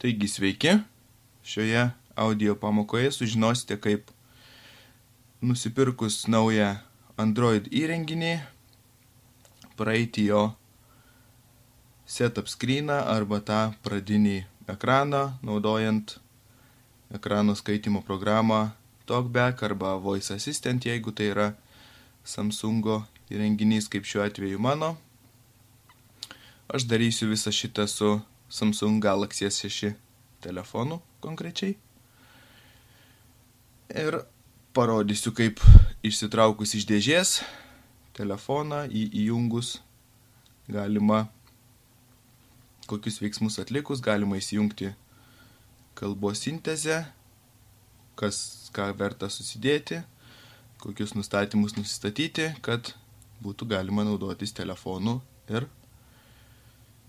Taigi sveiki, šioje audio pamokoje sužinosite, kaip nusipirkus naują Android įrenginį, praeiti jo setup screeną arba tą pradinį ekraną, naudojant ekrano skaitimo programą TalkBack arba Voice Assistant, jeigu tai yra Samsungo įrenginys, kaip šiuo atveju mano. Aš darysiu visą šitą su Samsung Galaxy S6 telefonu konkrečiai. Ir parodysiu, kaip išsitraukus iš dėžės telefoną į įjungus galima, kokius veiksmus atlikus, galima įsijungti kalbos sintezę, kas ką verta susidėti, kokius nustatymus nusistatyti, kad būtų galima naudotis telefonu ir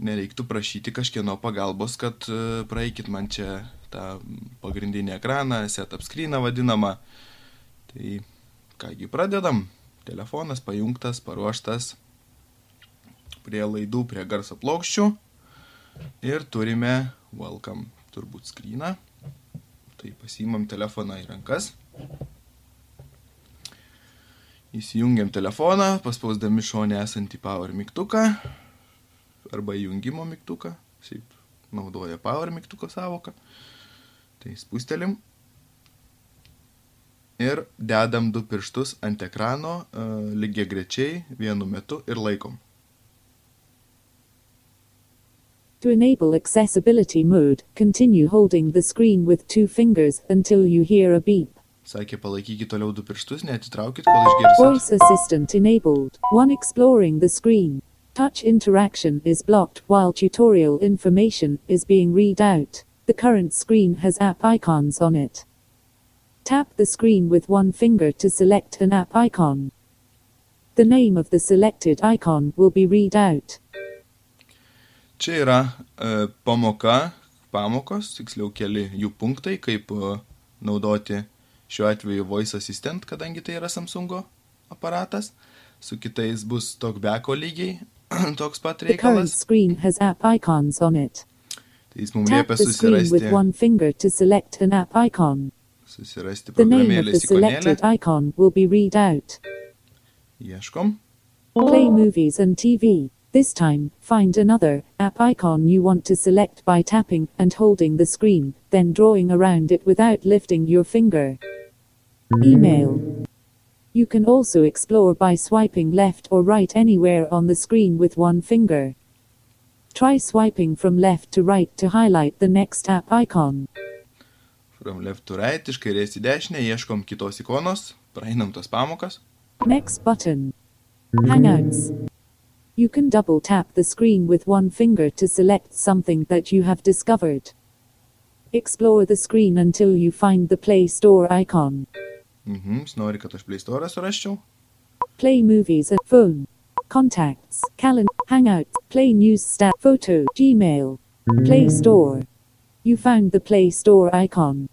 nereiktų prašyti kažkieno pagalbos, kad e, praeikit man čia tą pagrindinį ekraną, setup screeną vadinamą. Tai kągi pradedam. Telefonas pajungtas, paruoštas prie laidų, prie garso plokščių. Ir turime welcome turbūt screeną. Tai pasimam telefoną į rankas. Įsijungiam telefoną, paspausdami šonę esantį power mygtuką arba įjungimo mygtuką, šiaip naudoja power mygtuko savoką. Tai spūstelim ir dedam du pirštus ant ekrano uh, lygiai grečiai vienu metu ir laikom. To enable accessibility mode, continue holding the screen with two fingers until you hear a beep. Sakė, palaikykit toliau du pirštus, neatitraukit, kol išgirsit. Voice assistant enabled. One exploring the screen. Touch interaction is blocked while tutorial information is being read out. The current screen has app icons on it. Tap the screen with one finger to select an app icon. The name of the selected icon will be read out. Čia yra e, pamoka, pamokos, tiksliau keli jų punktai, kaip e, naudoti šiuo atveju Voice Assistant, kadangi tai yra Samsungo aparatas. Su kitais bus TalkBacko lygiai, The current screen has app icons on it. Tai jis mums Tap the screen with one finger to select an app icon. The name of the selected icon will be read out. Ieškom. Play movies and TV. This time, find another app icon you want to select by tapping and holding the screen, then drawing around it without lifting your finger. Email. You can also explore by swiping left or right anywhere on the screen with one finger. Try swiping from left to right to highlight the next app icon. From left to right, iš kairės į dešinę, ieškom kitos ikonos, praeinam tas pamokas. Next button. Hangouts. You can double tap the screen with one finger to select something that you have discovered. Explore the screen until you find the Play Store icon. Mhm, jis nori, kad aš Play Store surasčiau. Play movies and phone. Contacts, calendar, hangouts, play news stat, photo, Gmail. Play Store. You found the Play Store icon.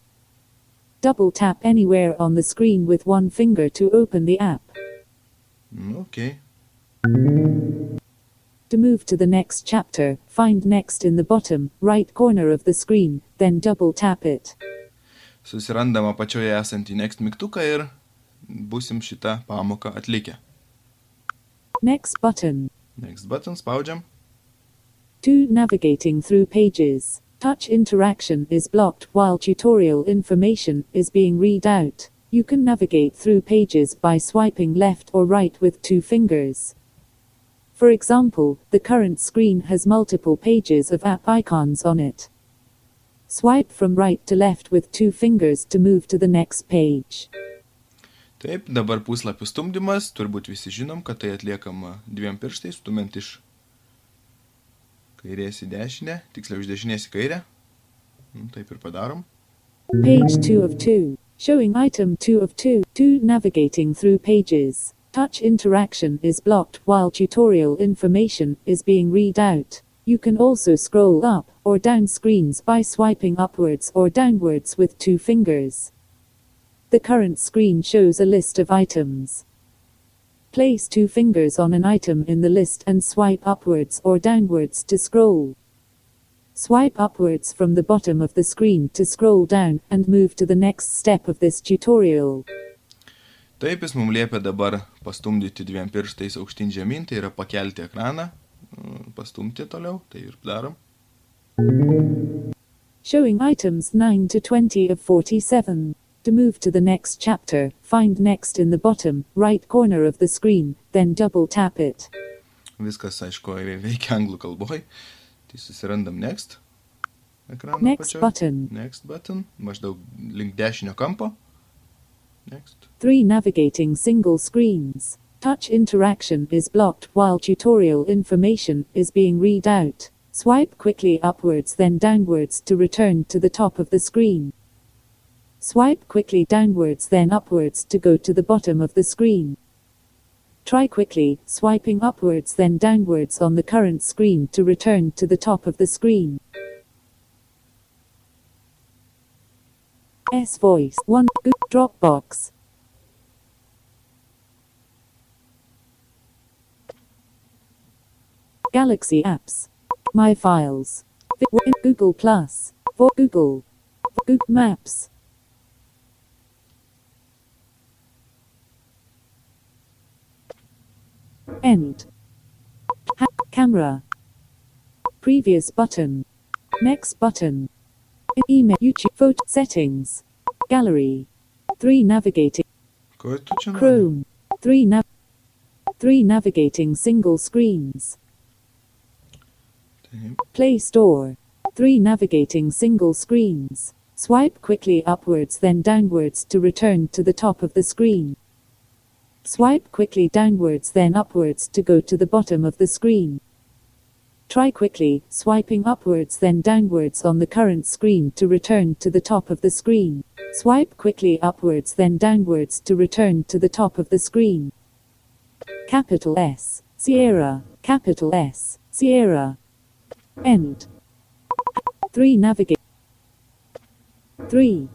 Double tap anywhere on the screen with one finger to open the app. Mm, Ok. To move to the next chapter, find next in the bottom right corner of the screen, then double tap it. Susirandam apačioje esantį next mygtuką ir busim šitą pamoką atlikę. Next button. Next button spaudžiam. 2. Navigating through pages. Touch interaction is blocked while tutorial information is being read out. You can navigate through pages by swiping left or right with two fingers. For example, the current screen has multiple pages of app icons on it. Swipe from right to left with two fingers to move to the next page. Taip, dabar puslapių stumdymas, turbūt visi žinom, kad tai atliekama dviem pirštais, stumint iš kairės į dešinę, tiksliau iš dešinės į kairę. Nu, taip ir padarom. Page 2 of 2. Showing item 2 of 2. 2. Navigating through pages. Touch interaction is blocked while tutorial information is being read out. You can also scroll up or down screens by swiping upwards or downwards with two fingers. The current screen shows a list of items. Place two fingers on an item in the list and swipe upwards or downwards to scroll. Swipe upwards from the bottom of the screen to scroll down and move to the next step of this tutorial. Taip jis mums liepia dabar pastumdyti dviem pirštais aukštyn žemyn, tai yra pakelti ekraną, pastumti toliau, tai ir darom. Showing items 9 to 20 of 47. To move to the next chapter, find next in the bottom right corner of the screen, then double tap it. Viskas, aišku, veikia anglų kalboj. Tai susirandam next. Ekraną Next apačioj. button. Next button. Maždaug link dešinio kampo. Next. 3. Navigating single screens. Touch interaction is blocked while tutorial information is being read out. Swipe quickly upwards then downwards to return to the top of the screen. Swipe quickly downwards then upwards to go to the bottom of the screen. Try quickly, swiping upwards then downwards on the current screen to return to the top of the screen. S voice 1 Good Dropbox Galaxy apps My files Google Plus for Google Google Maps. End. Ha- Camera. Previous button. Next button. Email YouTube photo settings. Gallery. 3 navigating. Ko tu čia? Chrome. 3 nav 3 navigating single screens. Play Store. 3 navigating single screens. Swipe quickly upwards then downwards to return to the top of the screen. Swipe quickly downwards then upwards to go to the bottom of the screen. Try quickly, swiping upwards then downwards on the current screen to return to the top of the screen. Swipe quickly upwards then downwards to return to the top of the screen. Capital S, Sierra, capital S, Sierra. End. 3 navigate. 3.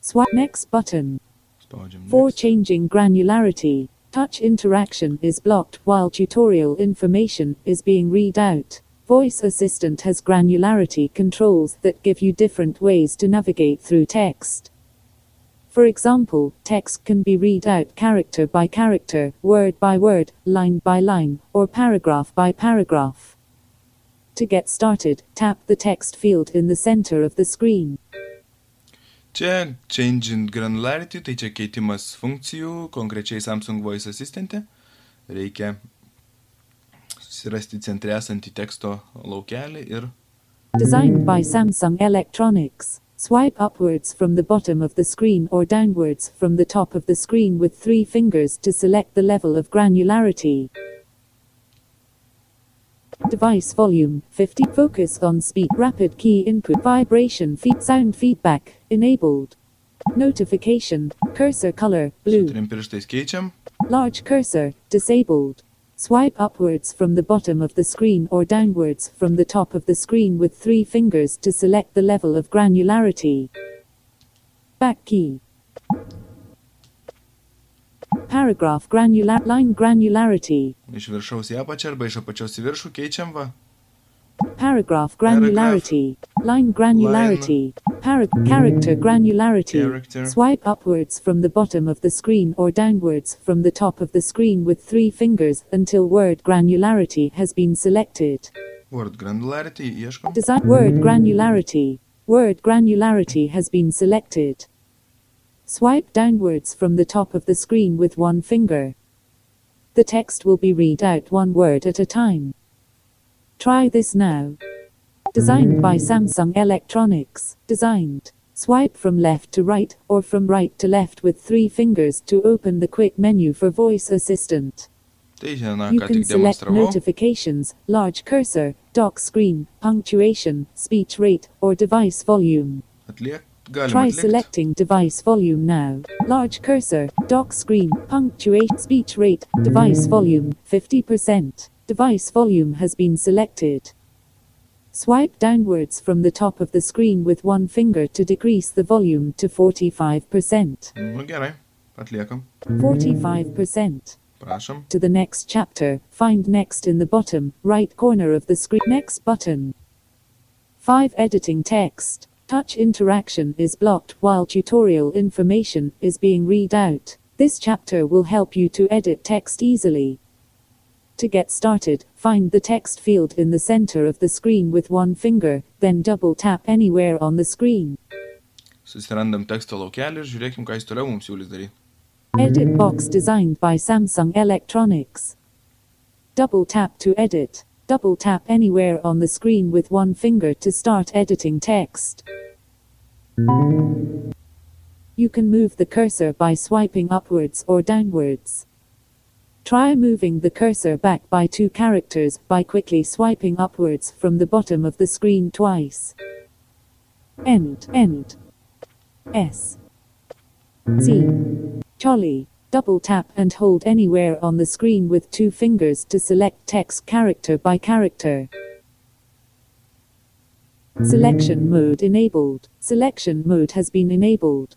Swipe next button. Spaudžiam. 4. next. Changing granularity. Touch interaction is blocked while tutorial information is being read out. Voice Assistant has granularity controls that give you different ways to navigate through text. For example, text can be read out character by character, word by word, line by line, or paragraph by paragraph. To get started, tap the text field in the center of the screen. Čia changing granularity, tai čia keitimas funkcijų, konkrečiai Samsung Voice Assistant. Reikia susirasti centre esantį teksto laukelį ir Designed by Samsung Electronics. Swipe upwards from the bottom of the screen or downwards from the top of the screen with three fingers to select the level of granularity. Device volume 50. Focus on speed. Rapid key input. Vibration feed. Sound feedback enabled. Notification. Cursor color blue. trim pirštais keičiam. Large cursor, disabled. Swipe upwards from the bottom of the screen or downwards from the top of the screen with three fingers to select the level of granularity. Back key. Paragraph granular line granularity. Iš viršaus į apačią arba iš apačios į viršų keičiam va. Paragraph granularity. Line granularity. Para- character granularity. Character. Swipe upwards from the bottom of the screen or downwards from the top of the screen with three fingers until word granularity has been selected. Word granularity ieškom. Design word granularity. Word granularity has been selected. Swipe downwards from the top of the screen with one finger. The text will be read out one word at a time. Try this now. Designed by Samsung Electronics. Designed. Swipe from left to right or from right to left with three fingers to open the quick menu for voice assistant. You can select notifications, large cursor, dock screen, punctuation, speech rate, or device volume. Try selecting device volume now. Large cursor, dock screen, punctuate, speech rate, device volume, 50%. Device volume has been selected. Swipe downwards from the top of the screen with one finger to decrease the volume to 45%. Nu atliekam. 45%. Prašom. To the next chapter, find next in the bottom right corner of the screen. Next button. 5. Editing text. Touch interaction is blocked while tutorial information is being read out. This chapter will help you to edit text easily. To get started, find the text field in the center of the screen with one finger, then double tap anywhere on the screen. Susirandam teksto laukelį ir žiūrėkim, ką jis toliau mums siūlys daryti. Edit box designed by Samsung Electronics. Double tap to edit. Double tap anywhere on the screen with one finger to start editing text. You can move the cursor by swiping upwards or downwards. Try moving the cursor back by two characters by quickly swiping upwards from the bottom of the screen twice. End, end. S. Z. Jolly. Double tap and hold anywhere on the screen with two fingers to select text character by character. Selection mode enabled. Selection mode has been enabled.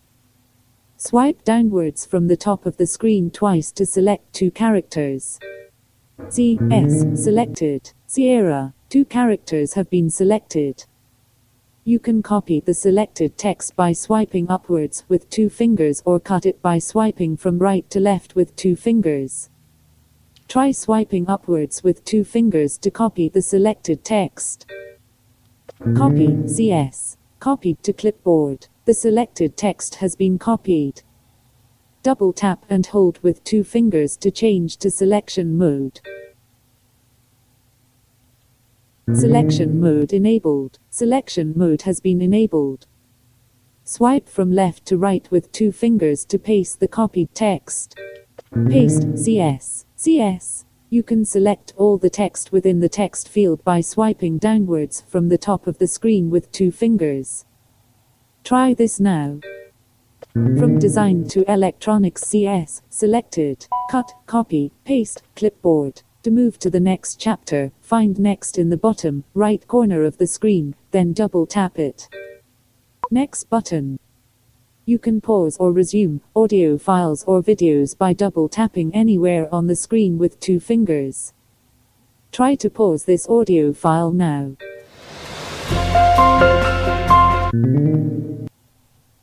Swipe downwards from the top of the screen twice to select two characters. C S selected. Sierra. Two characters have been selected. You can copy the selected text by swiping upwards with two fingers or cut it by swiping from right to left with two fingers. Try swiping upwards with two fingers to copy the selected text. Copy, CS. Copied to clipboard. The selected text has been copied. Double tap and hold with two fingers to change to selection mode. Selection mode enabled. Selection mode has been enabled. Swipe from left to right with two fingers to paste the copied text. Paste CS. CS. You can select all the text within the text field by swiping downwards from the top of the screen with two fingers. Try this now. From Design to Electronics CS, selected, cut, copy, paste, clipboard. To move to the next chapter, find Next in the bottom right corner of the screen, then double tap it. Next button. You can pause or resume audio files or videos by double tapping anywhere on the screen with two fingers. Try to pause this audio file now.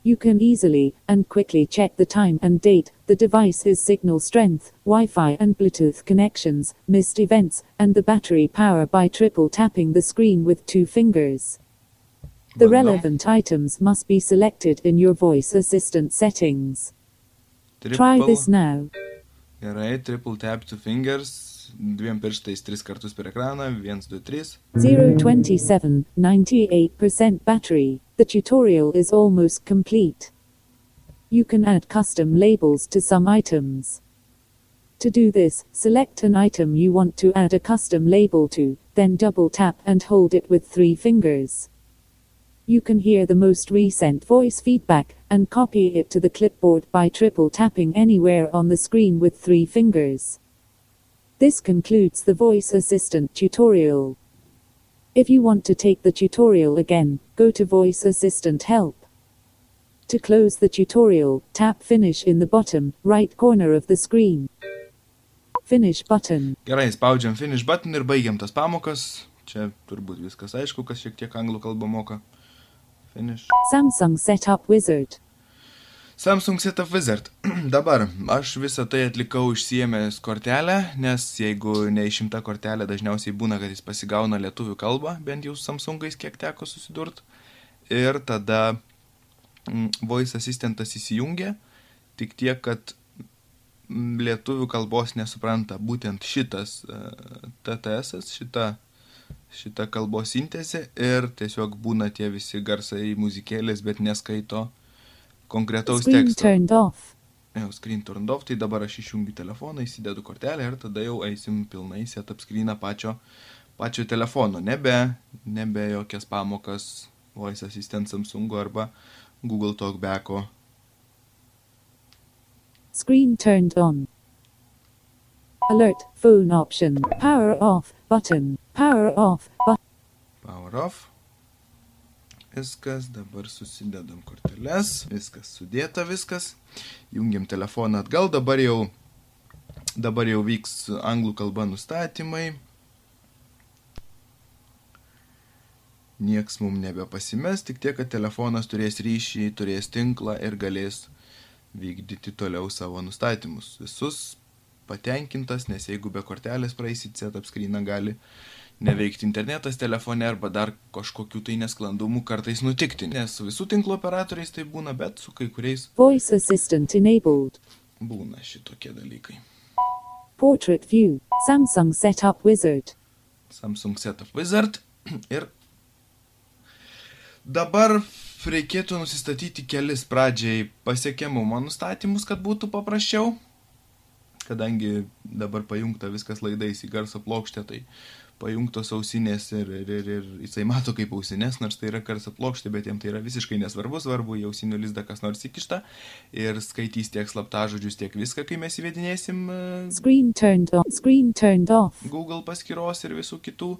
You can easily and quickly check the time and date, the device's signal strength, Wi-Fi and Bluetooth connections, missed events, and the battery power by triple tapping the screen with two fingers. The relevant items must be selected in your voice assistant settings. Try this now. Gerai, triple tap to fingers. Dviem pirštais tris kartus per ekraną. 1, 2, 3. 027, 98% battery. The tutorial is almost complete. You can add custom labels to some items. To do this, select an item you want to add a custom label to, then double tap and hold it with three fingers. You can hear the most recent voice feedback and copy it to the clipboard by triple tapping anywhere on the screen with three fingers. This concludes the voice assistant tutorial. If you want to take the tutorial again, go to voice assistant help. To close the tutorial, tap finish in the bottom right corner of the screen. Finish button. Gerai, spaudžiam finish button ir baigiam tas pamokas. Čia turbūt viskas aišku, kas šiek tiek anglų kalbą moka. Finish. Samsung Setup Wizard. Samsung Setup Wizard. Dabar aš visą tai atlikau išsiemęs kortelę, nes jeigu neišimta kortelė, dažniausiai būna, kad jis pasigauna lietuvių kalbą, bent jau su Samsungais kiek teko susidurt. Ir tada Voice Assistantas įsijungia, tik tiek, kad mm, lietuvių kalbos nesupranta būtent šitas uh, TTS, šita, šita kalbos sintezė ir tiesiog būna tie visi garsai muzikėlės, bet neskaito konkretaus Screen teksto. turned off. Jau screen turned off, tai dabar aš išjungiu telefoną, įsidedu kortelę ir tada jau eisim pilnai setup screeną pačio, pačio telefono. Nebe, nebe jokias pamokas Voice Assistant Samsungo arba Google Talkbacko. Screen turned on. Alert, phone option, power off, button, power off, button. Power off. Viskas, dabar susidedam korteles, viskas sudėta, viskas. Jungiam telefoną atgal, dabar jau, dabar jau vyks anglų kalba nustatymai. Nieks mums nebepasimes, tik tiek, kad telefonas turės ryšį, turės tinklą ir galės vykdyti toliau savo nustatymus. Visus patenkintas, nes jeigu be kortelės praeisit setup screeną gali neveikti internetas telefone arba dar kažkokių tai nesklandumų kartais nutikti, nes su visų tinklo operatoriais tai būna, bet su kai kuriais Voice Assistant enabled. būna šitokie dalykai. Portrait view. Samsung Setup Wizard. Samsung Setup Wizard ir dabar reikėtų nusistatyti kelis pradžiai pasiekiamumo nustatymus, kad būtų paprasčiau, kadangi dabar pajungta viskas laidais į garso plokštę, tai pajungtos ausinės ir, ir, ir, ir jisai mato kaip ausinės, nors tai yra garso plokštė, bet jam tai yra visiškai nesvarbu, svarbu, į ausinių lizdą kas nors įkišta ir skaitys tiek slaptažodžius, tiek viską, kai mes įvedinėsim e, Screen turned on. Screen turned off. Google paskyros ir visų kitų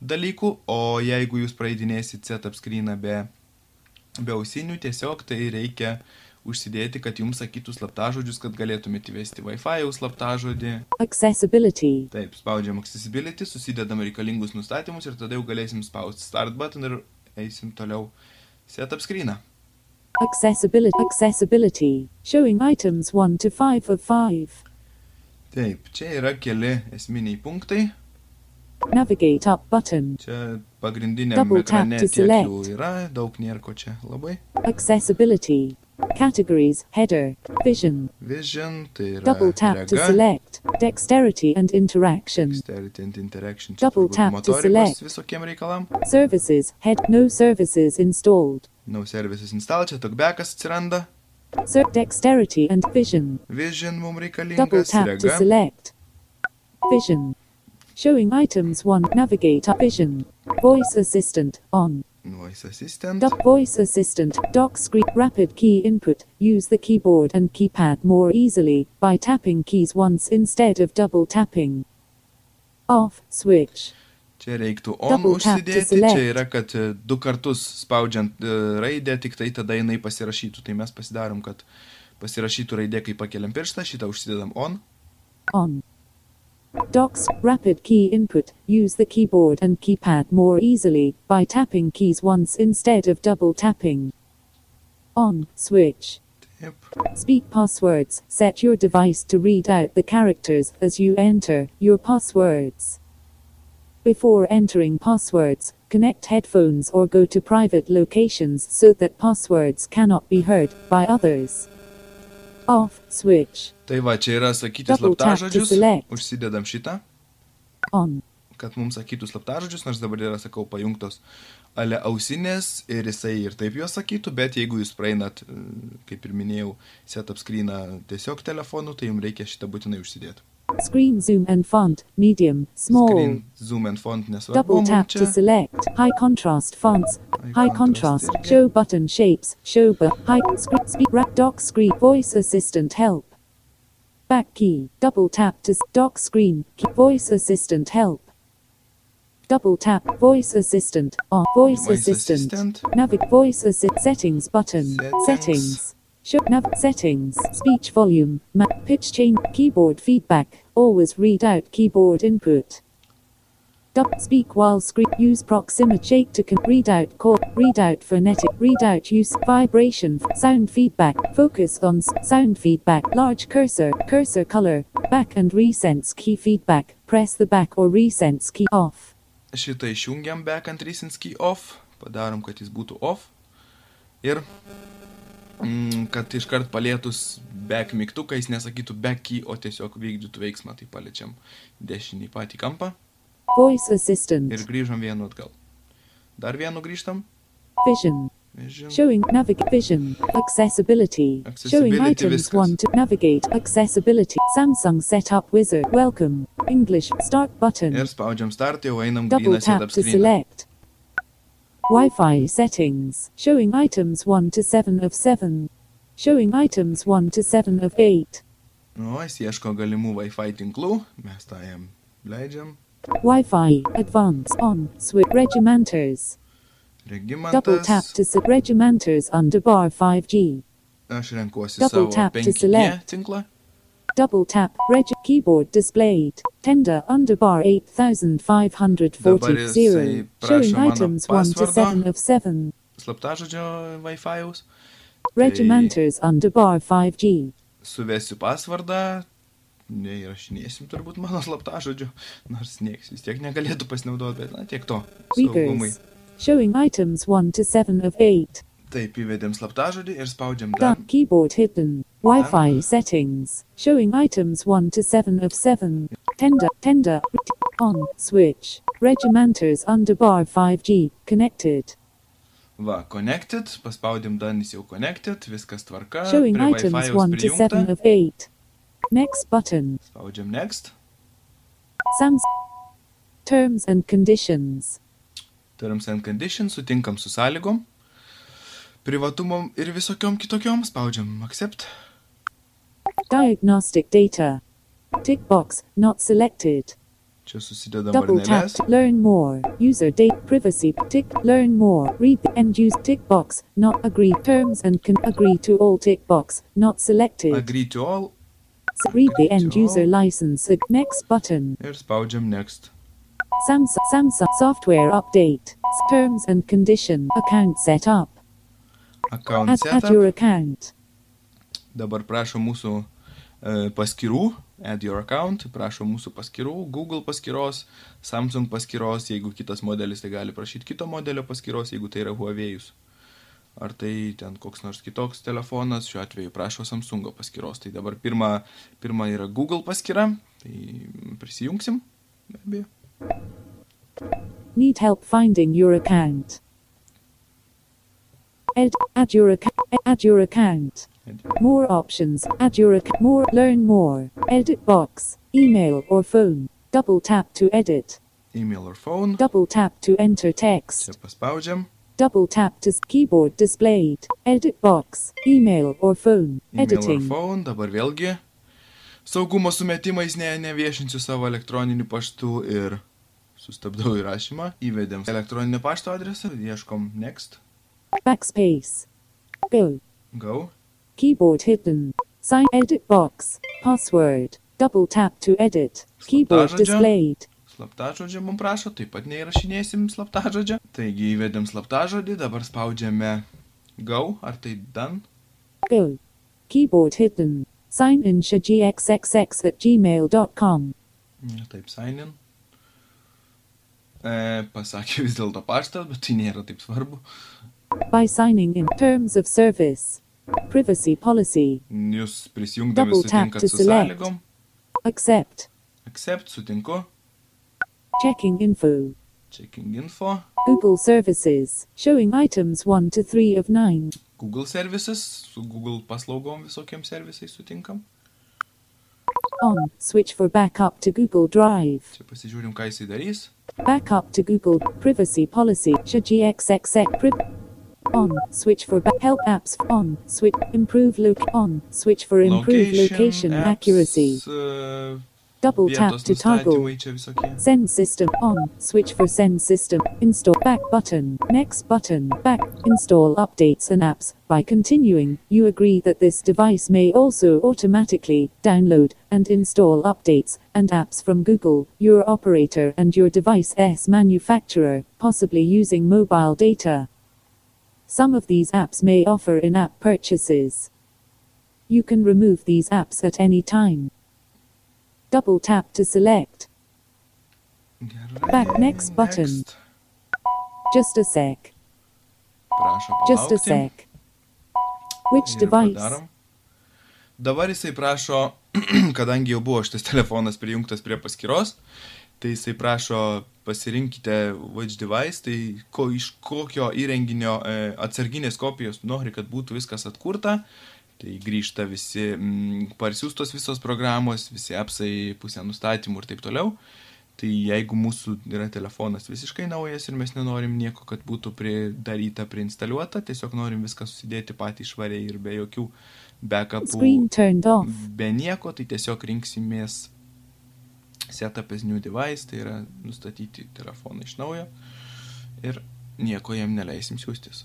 dalykų, o jeigu jūs praeidinėsit setup screeną be, be ausinių, tiesiog tai reikia užsidėti, kad jums sakytų slaptažodžius, kad galėtumėte įvesti Wi-Fi slaptažodį. Accessibility. Taip, spaudžiam Accessibility, susidedam reikalingus nustatymus ir tada jau galėsim spausti Start button ir eisim toliau setup screeną. Accessibility. Accessibility. Showing items 1 to 5 of 5. Taip, čia yra keli esminiai punktai. Navigate up button. Čia pagrindiniam Double tap ekrane to tiek select. jų yra, daug nėra ko čia labai. Accessibility. Categories. Header. Vision. Vision, tai yra Double tap to rega, select. Dexterity and interaction. Dexterity and Interaction. Čia Double turbūt tap to motorikos select. visokiem reikalam. Services. Head. No services installed. No services install, čia talkbackas atsiranda. Ser- dexterity and vision. Vision mums Double reikalingas, tap to rega. select. Vision. Showing items 1. Navigate up vision. Voice assistant on. Voice Assistant. Doc voice assistant. Dock screen. Rapid key input. Use the keyboard and keypad more easily by tapping keys once instead of double tapping. Off switch. Čia reiktų on Double tap to užsidėti, select. čia yra, kad e, du kartus spaudžiant e, raidę, tik tai tada jinai pasirašytų. Tai mes pasidarom, kad pasirašytų raidė, kai pakeliam pirštą, šitą užsidedam on. On. Docs rapid key input. Use the keyboard and keypad more easily by tapping keys once instead of double tapping. On switch. Taip. Speak passwords. Set your device to read out the characters as you enter your passwords. Before entering passwords, connect headphones or go to private locations so that passwords cannot be heard by others. Off switch. Tai va, čia yra sakyti slaptažodžius. Užsidedam šitą, On. kad mums sakytų slaptažodžius, nors dabar yra, sakau, pajungtos ale ausinės ir jisai ir taip juos sakytų, bet jeigu jūs praeinat, e, kaip ir minėjau, setup screeną tiesiog telefonu, tai jums reikia šitą būtinai užsidėti. Screen zoom and font. Medium. Small. Screen, zoom and font. Double tap to select. High contrast fonts. High High contrast contrast. Show button shapes. Show but high screen speak wrap dock screen voice assistant help. Back key. Double tap to dock screen. Key, voice assistant help. Double tap voice assistant on voice, Voice assistant. assistant. Navig voice assist settings button. Settings. Settings. Show nav settings. Speech volume. Map pitch change. Keyboard feedback. Always read out keyboard input. Speak while screen. Use proximity shake to read out call. Read out phonetic. Read out use vibration. Sound feedback. Focus on sound feedback. Large cursor. Cursor color. Back and resense key feedback. Press the back or resense key off. Šitą išjungiam back and recent key off, padarom, kad jis būtų off. Ir kad iškart palėtus back mygtuką jis nesakytų back key, o tiesiog vykdytų veiksmą, tai paliečiam dešinį patį kampą Voice assistant. ir grįžom vienu atgal. Dar vienu grįžtam. Vision. Vision. Showing navigate vision. Accessibility. Showing Accessibility items viskas. 1 to navigate. Accessibility. Samsung setup wizard. Welcome. English. Start button. Ir spaudžiam start, jau einam Double tap to select. Wi-Fi settings. Showing items 1 to 7 of 7. Showing items 1 to 7 of 8. Nu, jis ieško galimų Wi-Fi tinklų, mes tą jam leidžiam. Wi-Fi advance on switch regimanters. Double tap to se- regimanters under bar 5G. aš renkuosi double savo tap to 5G select. tinklą. Double tap. Reg. Keyboard displayed. Tender underbar 8540. Dabar jisai prašo Showing mano items 1 to pasvardo. 7 of 7. slaptažodžio Wi-Fi'aus. Regimanters underbar 5G. Suvesiu pasvardą, neįrašinėsim turbūt mano slaptažodžio, nors nieks vis tiek negalėtų pasinaudoti, bet na tiek to. Saugumui. Readers. Showing items 1 to 7 of 8. Taip, įvedėm slaptažodį ir spaudžiam Done. dar. Keyboard hidden. Wi-Fi settings. Showing items 1 to 7 of 7. Tender. Tender. On. Switch. Regimanters underbar 5G. Connected. Va, connected, paspaudėm Danis jau connected, viskas tvarka. Showing prie items Wi-Fi'aus 1 to 7 of 8. Next button. Spaudžiam next. Sams. Terms and conditions. Terms and conditions, sutinkam su sąlygom. Privatumom ir visokiom kitokiom, spaudžiam accept. Diagnostic data. Tick box. Not selected. Double tap. Learn more. User date. Privacy. Tick. Learn more. Read the end use tick box. Not agree. Terms and can agree to all tick box. Not selected. Agree to all Read the end user all. license. Ag- Next button. ir spaudžiam next. Samsung. Samsung software update. Terms and condition. Account setup. Account Add, add your account. Dabar prašo mūsų e, paskirų, add your account, prašo mūsų paskirų, Google paskyros, Samsung paskyros, jeigu kitas modelis, tai gali prašyti kito modelio paskyros, jeigu tai yra Huawei'us. Ar tai ten koks nors kitoks telefonas, šiuo atveju prašo Samsungo paskyros. Tai dabar pirma, pirma yra Google paskyra, tai prisijungsim. Be abejo. Need help finding your account. Ed, add your. Add your account. More options. Add your account. More. Learn more. Edit box. Email or phone. Double tap to edit. Email or phone. Double tap to enter text. Čia paspaudžiam. Double tap to keyboard displayed. Edit box. Email or phone. Email or Editing. phone. Dabar vėlgi. Saugumo sumetimais ne, neviešinsiu savo elektroniniu paštu ir sustabdau įrašymą. Įvedėm elektroninio pašto adresą, ieškom next. Backspace. Go. Go. Keyboard hidden. Sign edit box. Password. Double tap to edit. Keyboard Slaptažodžio. displayed. Slaptažodžio mums prašo, taip pat neįrašinėsim slaptažodžio. Taigi įvedėm slaptažodį, dabar spaudžiame go, ar tai done. Go. Keyboard hidden. Sign in shagxxx at gmail.com. Ne, Taip, sign in. E, pasakė vis dėlto paštas, bet tai nėra taip svarbu. By signing in terms of service. Privacy policy. Jūs prisijungdami Double tap sutinkat to su select. sąlygom. Accept. Accept, sutinku. Checking info. Checking info. Google services. Showing items 1 to 3 of 9. Google services, su Google paslaugom visokiem servisais sutinkam. On. Switch for backup to Google Drive. Čia pasižiūrim, ką jisai darys. Backup to Google. Privacy policy. shagxxx. Pri- on. Switch for ba- help apps. On. Switch. Improve loc. On. Switch for improved location apps, accuracy. e, Double tap to toggle. nustatymai čia visokie. Send system on. Switch for send system. Install back button. Next button. Back. Install updates and apps. By continuing, you agree that this device may also automatically download and install updates and apps from Google, your operator, and your device's manufacturer, possibly using mobile data. Some of these apps may offer in app purchases. You can remove these apps at any time. Double tap to select. Gerai. Back next button. Next. Just a sec. Prašo Just a palaukti. sec. Which Ir device? padarom. Dabar jisai prašo, kadangi jau buvo šitas telefonas prijungtas prie paskyros, tai jisai prašo pasirinkite which device, tai ko, iš kokio įrenginio e, atsarginės kopijos nori, kad būtų viskas atkurta. Tai grįžta visi mm, parsiųstos visos programos, visi apsai, pusė nustatymų ir taip toliau. Tai jeigu mūsų yra telefonas visiškai naujas ir mes nenorim nieko, kad būtų pridaryta, priinstaliuota, tiesiog norim viską susidėti patį švariai ir be jokių backupų, be nieko, tai tiesiog rinksimės setup as new device, tai yra nustatyti telefoną iš naujo ir nieko jam neleisim siūstis.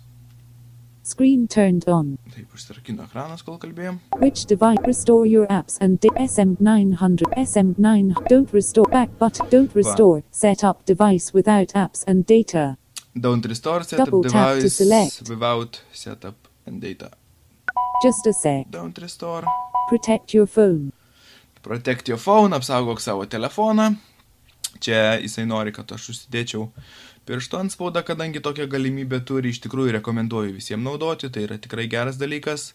Screen turned on. Taip, užsirakino ekranas, kol kalbėjom. Which device? Restore your apps and da- SM900. SM9. Don't restore. Back button. Don't restore. Set up device without apps and data. Don't restore setup Double tap to device select. without setup and data. Just a sec. Don't restore. Protect your phone. Protect your phone, apsaugok savo telefoną. Čia jisai nori, kad aš užsidėčiau piršto ant spaudą, kadangi tokią galimybę turi, iš tikrųjų rekomenduoju visiems naudoti, tai yra tikrai geras dalykas.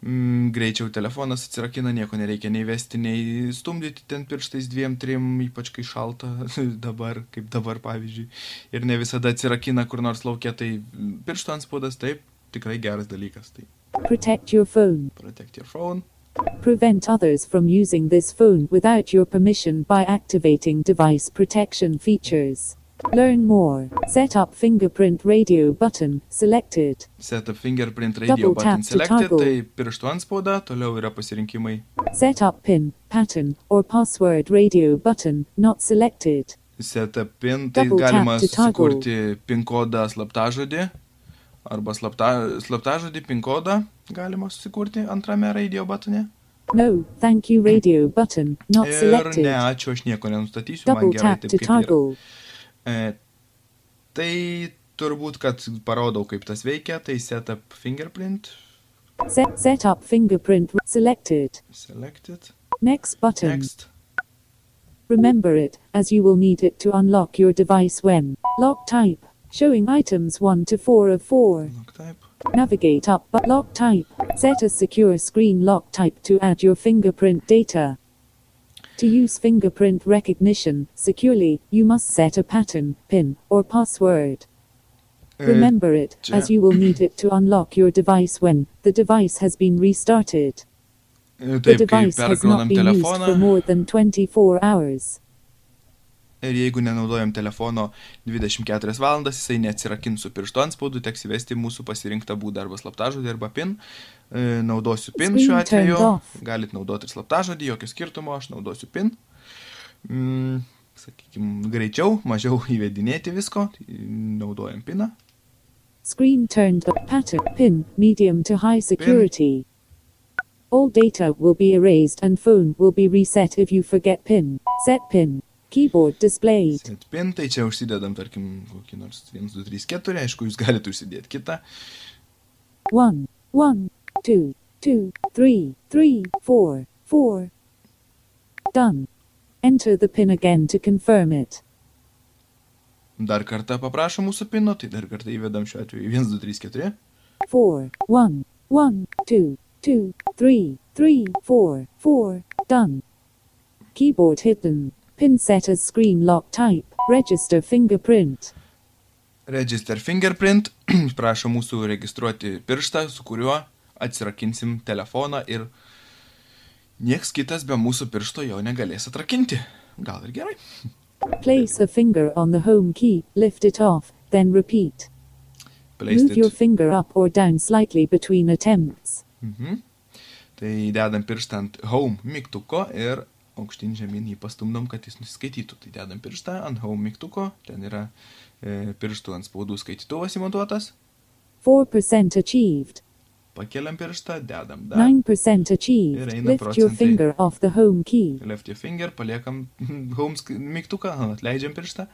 Mm, greičiau telefonas atsirakina, nieko nereikia nei vesti, nei stumdyti ten pirštais dviem, trim, ypač kai šalta dabar, kaip dabar pavyzdžiui. Ir ne visada atsirakina kur nors laukia, tai piršto ant spaudas taip, tikrai geras dalykas. Tai Protect your phone. protect your phone. Prevent others from using this phone without your permission by activating device protection features. Learn more. Set up fingerprint radio button selected. Set up fingerprint radio Double button tap to selected, toggle. tai pirštų ant spauda, toliau yra pasirinkimai. Set up PIN, pattern, or password radio button not selected. Set up pin, tai Double tap galima to toggle. sukurti pin kodą slaptažodį, arba slapta, slaptažodį pin kodą galima susikurti antrame radio batone. No, thank you radio button not Ir ne, selected. ačiū, aš nieko nenustatysiu, man Double gerai tap taip to kaip yra. E, tai turbūt, kad parodau, kaip tas veikia, tai set up fingerprint, Set, set up fingerprint selected. selected, Next button. next. Remember it, as you will need it to unlock your device when lock type, showing items 1 to 4 of 4. Lock type. Navigate up but lock type. Set a secure screen lock type to add your fingerprint data. To use fingerprint recognition securely, you must set a pattern, PIN, or password. E, Remember it, ja. as you will need it to unlock your device when the device has been restarted. e, The device has not been used for more than 24 hours. Ir jeigu nenaudojam telefono 24 valandas, jisai neatsirakins su pirštu ant spaudų, teks įvesti mūsų pasirinktą būdą arba slaptažodį arba PIN. E, Naudosiu PIN šiuo atveju. Galit naudoti ir slaptažodį, jokio skirtumo, aš naudosiu PIN. Mm, sakykime, greičiau, mažiau įvedinėti visko, naudojam PINą. Screen turned up pattern pin medium to high security. All data will be erased and phone will be reset if you forget pin. Set pin. Keyboard displayed. PIN, tai čia užsidedam, tarkim, kokį nors 1, 2, 3, 4, aišku, jūs galite užsidėti kitą. 1, 1, 2, 2, 3, 3, 4, 4. Done. Enter the pin again to confirm it. Dar kartą paprašo mūsų PINO, tai dar kartą įvedam šiuo atveju 1, 2, 3, 4. 4, 1, 1, 2, 2, 3, 3, 4, 4. Done. Keyboard hidden. Pin set as screen lock type. Register fingerprint. Register fingerprint prašo mūsų registruoti pirštą, su kuriuo atsirakinsim telefoną ir nieks kitas be mūsų piršto jo negalės atrakinti. Gal ir gerai. Place a finger on the home key, lift it off, then repeat. Placed Move your it. finger up or down slightly between attempts. Mhm. Tai dedam pirštą ant home mygtuko ir aukštyn žemyn jį pastumdom, kad jis nusiskaitytų. Tai dedam pirštą ant home mygtuko, ten yra e, pirštų ant spaudų skaitytuvas įmontuotas. 4% achieved. Pakeliam pirštą, dedam dar. 9% achieved. Ir eina Lift your procentai. finger off the home key. Left your finger, paliekam home mygtuką, atleidžiam pirštą.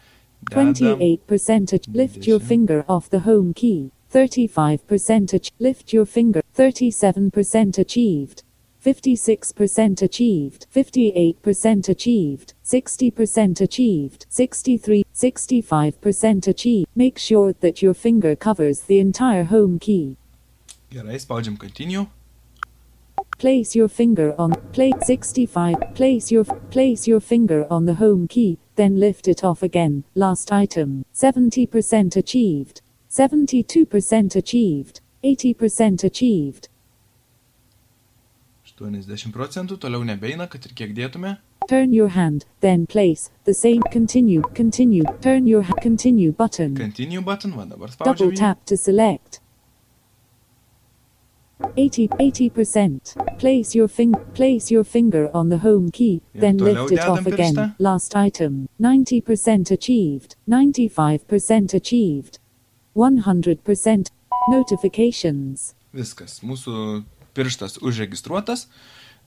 dedam 28% ach- lift your finger off the home key. 35% ach- lift your finger. 37% achieved. 56% achieved. 58% achieved. 60% achieved. 63, 65% achieved. Make sure that your finger covers the entire home key. Gerai, spaudžiam continue. Place your finger on plate 65. Place your place your finger on the home key, then lift it off again. Last item. 70% achieved. 72% achieved. 80% achieved. 80 procentų, toliau nebeina, kad ir kiek dėtume. Turn your hand, then place the same continue, continue, turn your ha- continue button. Continue button, va dabar Double tap to select. 80 80%. Place your finger place your finger on the home key, Ja, then lift it off again. Last item. 90% achieved. 95% achieved. 100%. Notifications. Viskas. Mūsų pirštas užregistruotas.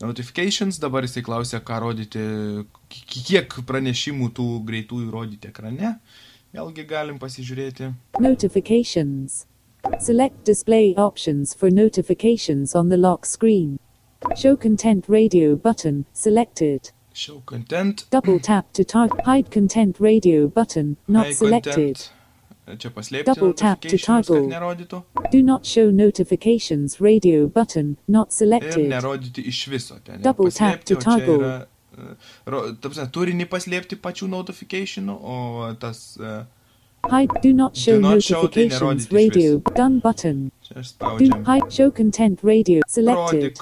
Notifications, dabar jisai klausia, ką rodyti, ki- kiek pranešimų tų greitųjų rodyti ekrane. Vėlgi galim pasižiūrėti. Notifications. Select display options for notifications on the lock screen. Show content radio button selected. Show content. Double tap to target. Hide content radio button not high selected. content. Čia paslėpti Double tap to toggle. nerodytų. Do not show notifications radio button not Ir selected. nerodyti iš viso. Ten Double tap to toggle. Yra, e, ro, ta prasme, turinį paslėpti pačių notificationų, o tas Hide. Do not show not show tai notifications nerodyti iš radio done button. čia Do spaudžiam. hide. Show content radio selected. Rodyk,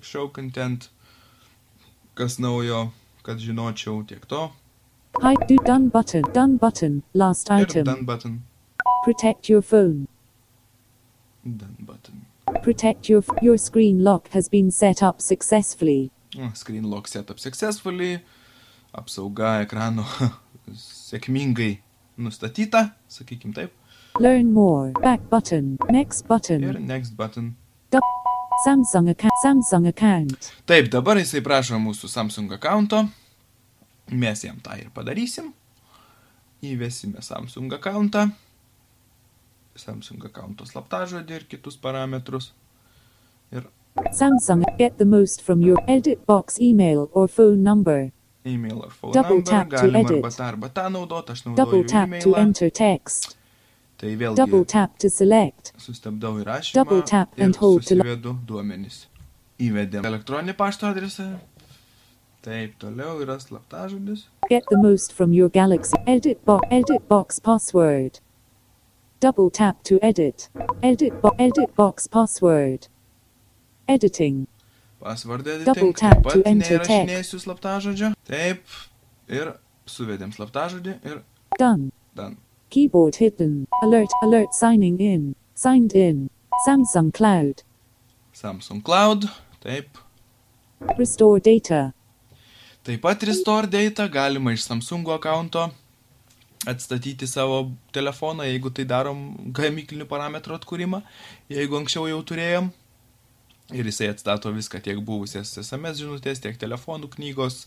show content, kas naujo, kad žinočiau tiek to. Hide. Do done button. Done button. Last Ir item. done button. Protect your phone. Done button. Protect your your screen lock has been set up successfully. O, Screen lock setup successfully. Apsauga ekrano sėkmingai nustatyta, sakykim taip. Learn more. Back button. Next Ir button. next button. Samsung account. Samsung account. Taip, dabar jisai prašo mūsų Samsung accounto. Mes jam tą ir padarysim. Įvesime Samsung accountą. Samsung accounto slaptažodį ir kitus parametrus. Ir Samsung. Get the most from your edit box email or phone number. e-mail ar phone Double number. tap to Galim edit. arba tą, arba tą naudoti. Aš Double naudoju tap to e-mailą. enter text. Tai vėlgi Double tap to select. sustabdau įrašymą. Double tap ir and hold to susivedu duomenys. Įvedėm elektroninį pašto adresą. Taip, toliau yra slaptažodis. Get the most from your Galaxy. Edit box. Edit box password. Double tap to edit. Edit bo- Edit box password. Editing. Pasvardę Double atitinka. tap Taip to pat enter neįrašinėsiu slaptažodžio. Taip. Ir suvedėm slaptažodį ir Done. dan. Keyboard hidden. Alert. Alert signing in. Signed in. Samsung Cloud. Samsung Cloud. Taip. Restore data. Taip pat restore data galima iš Samsung accounto atstatyti savo telefoną, jeigu tai darom gamyklinių parametrų atkūrimą, jeigu anksčiau jau turėjom. Ir jisai atstato viską, tiek buvusias SMS žinutės, tiek telefonų knygos,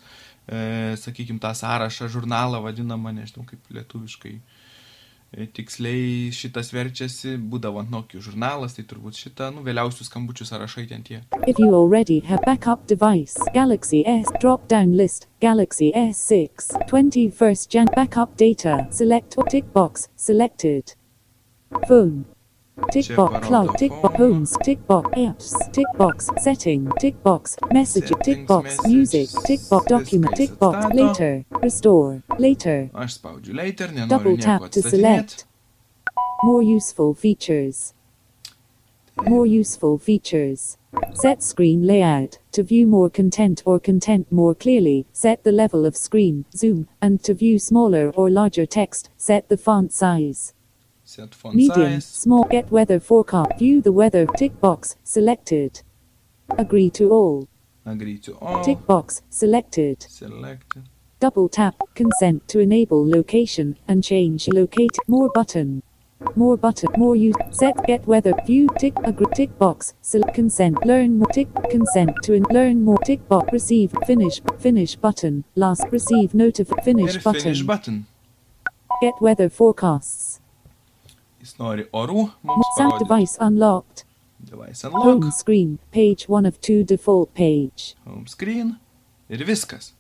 e, sakykime, tą sąrašą, žurnalą vadinamą, nežinau kaip lietuviškai. E, tiksliai šitas verčiasi, būdavo ant Nokia žurnalas, tai turbūt šitą, nu, vėliausių skambučių sąrašai ten tie. If you already have backup device, Galaxy S drop down list, Galaxy S6, 21st Jan backup data, select tick box, selected. Phone. Tick box cloud, tick box homes, tick box apps, tick box setting, tick box message, tick box music, tick box document, tick box later, restore, later. Aš spaudžiu later, nenoriu Double tap to select. More useful features. More useful features. Set screen layout. To view more content or content more clearly, set the level of screen, zoom, and to view smaller or larger text, set the font size. Set font Medium, size. small, get weather forecast, view the weather, tick box, selected. Agree to all, Agree to all. tick box, selected. Select. Double tap, consent to enable location and change locate more button. More button, more use, set, get weather, view, tick, agree, tick box, select, consent, learn more, tick, consent to in, learn more, tick box, receive, finish, finish button, last, receive, notify, finish button, finish button. get weather forecasts, Jis nori orų sound device unlocked, Device unlock. home screen, page 1 of 2 default page. Home screen. Ir viskas.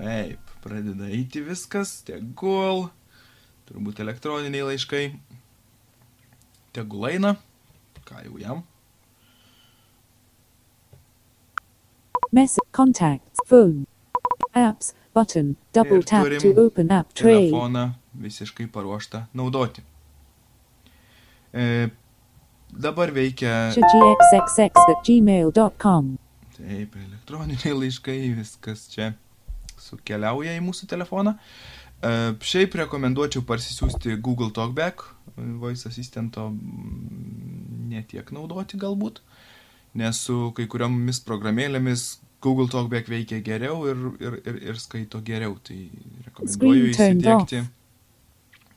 Taip, pradeda eiti viskas. Tegul. Turbūt elektroniniai laiškai. Tegul eina. Ką jau jam. Message, contacts, phone, apps, button, double tap to open app tray. Telefoną visiškai paruoštą naudoti. E, dabar veikia gxxx at gmail.com. Taip, elektroniniai laiškai, viskas čia sukeliauja į mūsų telefoną. E, šiaip rekomenduočiau parsisiųsti Google Talkback, Voice Assistento mm, netiek naudoti galbūt, nes su kai kuriomis programėlėmis Google Talkback veikia geriau ir, ir, ir, ir skaito geriau. Tai rekomenduoju įsidėkti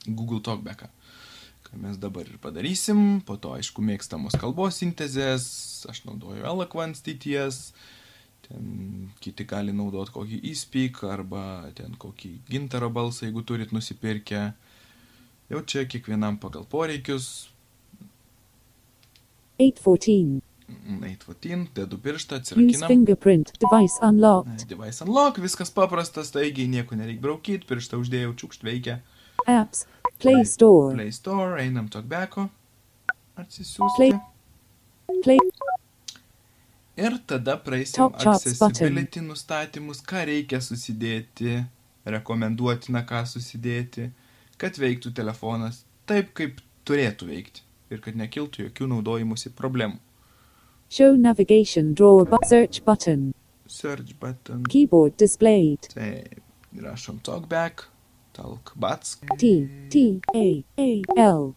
Google Talkbacką. Ką mes dabar ir padarysim. Po to, aišku, mėgstamos kalbos sintezės, aš naudoju Eloquence TTS, ten kiti gali naudoti kokį e-speak arba ten kokį gintaro balsą, jeigu turit nusipirkę. Jau čia kiekvienam pagal poreikius. 814. 814, dedu pirštą, atsirakinam. fingerprint. Device unlocked. Device unlock, viskas paprastas, taigi nieko nereikia braukyti, pirštą uždėjau, čiukšt veikia. Apps. Play Store. Play Store, einam talkbacko, atsisiųsti. Play- Play. Ir tada praeisim accessibility nustatymus, ką reikia susidėti, rekomenduotina ką susidėti, kad veiktų telefonas taip, kaip turėtų veikti ir kad nekiltų jokių naudojimusi problemų. Show navigation drawer but search button. Search button. Keyboard displayed. Taip, rašom talkback, talk. Bats. T T A A L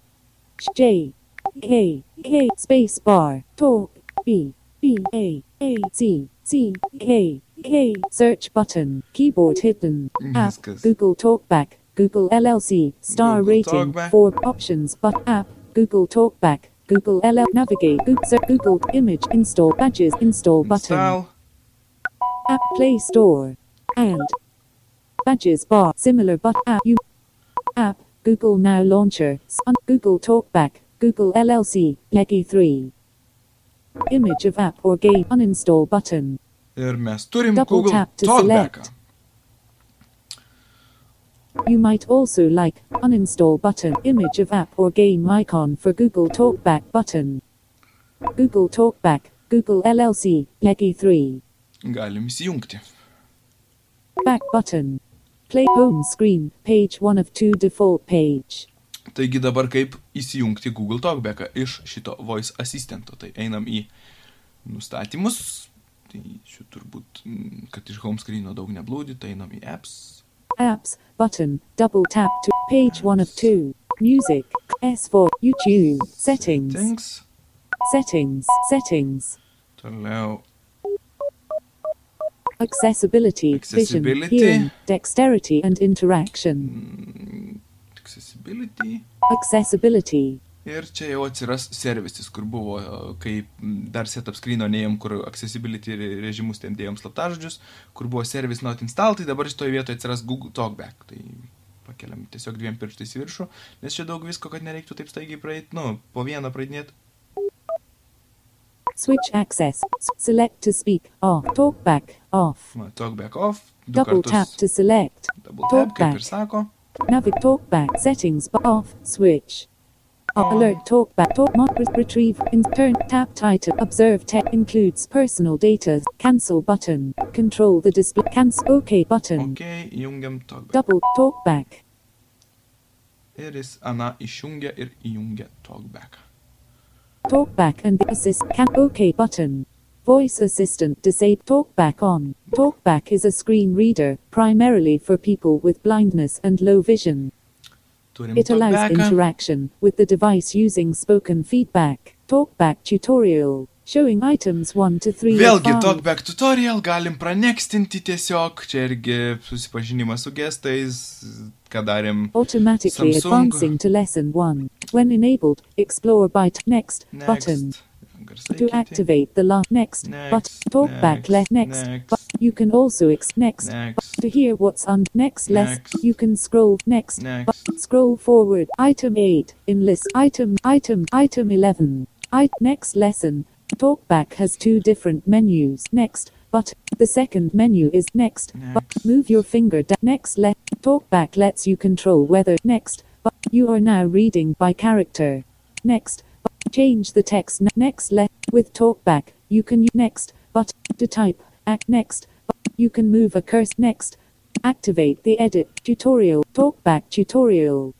J K K space bar. Talk. B B A A C C K K search button. Keyboard hidden. Mm-hmm. App. Google Talkback Google LLC star Google rating. Talkback. four options but app. Google Talkback Google LL navigate. Google, Google image. Install badges. Install button. Install. App Play Store. And Badges Bar similar but app you app Google Now Launcher on Google Talkback Google LLC Peggy 3 Image of app or game uninstall button Ir mes turim Double Google tap to Talkbacką. select. You might also like uninstall button image of app or game icon for Google Talkback button Google Talkback Google LLC Peggy 3 Galim įsijungti. Back button. Play home screen, page 1 of 2 default page. Taigi dabar kaip įsijungti Google Talkbacką iš šito voice assistento. Tai einam į nustatymus. Tai šiuo turbūt, mm, kad iš home screeno daug neblūdi, tai einam į apps. Apps button, double tap to page 1 of 2. Music, S4, YouTube, settings, Things. settings, settings. Toliau Accessibility, Accessibility. vision, hearing, dexterity and interaction. mm, accessibility. Accessibility. Ir čia jau atsiras servisis, kur buvo, e, kai dar setup screeno neėjom, kur accessibility re- režimus ten dėjom slaptažodžius, kur buvo service not install, tai dabar šitoje vietoje atsiras Google Talkback. Tai pakeliam tiesiog dviem pirštais į viršų, nes čia daug visko, kad nereiktų taip staigiai praeiti, nu, po vieną praeidinėti. Switch access. Select to speak. Off. Talkback. Off. Talkback off, du Double tap to select. double tap, kaip ir sako. Navig talkback settings off switch. On. Alert talkback talk mod retrieve in turn tap title observe tech includes personal data cancel button control the display cancel OK button Ok, įjungiam Talkback. double talkback Ir jis Ana išjungia ir įjungia Talkback. Talkback and the assist can OK button. Voice assistant disable talkback on. Talkback is a screen reader primarily for people with blindness and low vision. It allows interaction with the device using spoken feedback. Talkback tutorial. Showing items 1 to 3 of Vėlgi. Talkback tutorial galim pranekstinti tiesiog, čia irgi susipažinimas su gestais, automatically Samsung. advancing to lesson 1. When enabled, explore by t- next, button. To activate the last next, Next, but talkback le- next, next, next. but you can also ex- next, Next. to hear what's on next less you can scroll next, Next. scroll forward. Item 8 in list item item item 11 I next lesson. Talkback has two different menus. Next but the second menu is next. But move your finger down next let talkback lets you control whether next. But you are now reading by character. Next. But change the text ne- next left with talkback you can next. But to type act next. But you can move a cursor next. Activate the edit tutorial talkback tutorial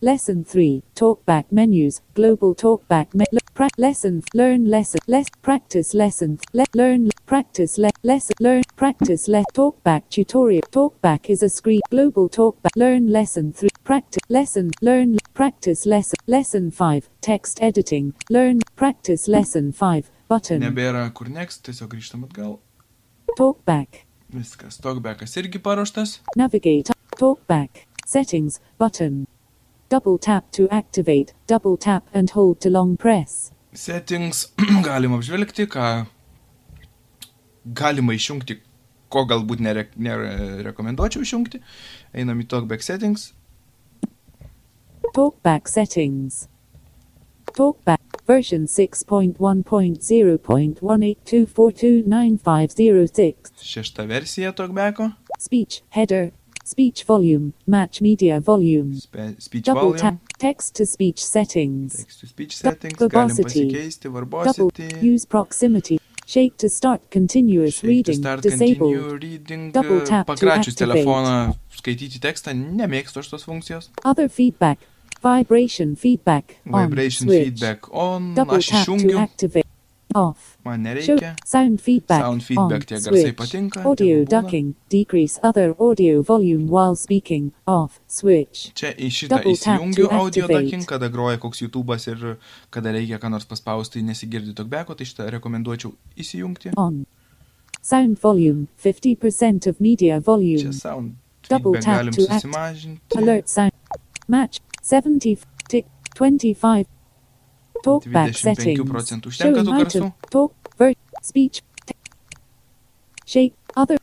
lesson 3 talkback menus global talkback me- le- pra- lesson learn lesson less practice lesson let learn practice le- lesson learn practice let talkback tutorial talkback is a screen global talkback learn lesson 3 practice lesson learn practice lesson lesson 5 text editing learn practice lesson 5 button Nebėra kur next, tiesiog grįžtam atgal. talkback Viskas. Talkbackas irgi paruoštas. navigate talkback settings button Double tap to activate, double tap and hold to long press. Settings galima apžvelgti, ką galima išjungti, ko galbūt nere, nerekomenduočiau išjungti. Einam į Talkback Settings. Talkback settings. Talkback version 6.1.0.182429506. Šešta versija Talkbacko. Speech header. Speech volume. Match media volume. Spe, speech Double volume. tap text to speech settings. Text to speech settings. Verbosity. Double use proximity. Shake to start continuous Shake to reading. start Disabled. reading. Double tap to Pakračius activate. telefoną skaityti tekstą. Nemėgstu aš tos funkcijos. Other feedback. Vibration feedback. On. Vibration Switch. feedback on. Double Aš tap to activate. Off. Man Show nereikia. sound feedback. Sound feedback on. tie garsai Switch. patinka, Audio tegul būna. ducking. Decrease other audio volume while speaking. Off. Switch. Čia į šitą Double tap įsijungiu to audio activate. ducking, kada groja koks YouTube'as ir kada reikia ką nors paspausti, nesigirdi talkbacko, tai šitą rekomenduočiau įsijungti. On. Sound volume. 50% of media volume. Čia sound Double feedback tap galim to act- susimažinti. Alert sound. Match. 70. Tick. 25. Talkback settings. procentų užtenka tų Showing item. Talk. Ver. Speech. Shake. Other.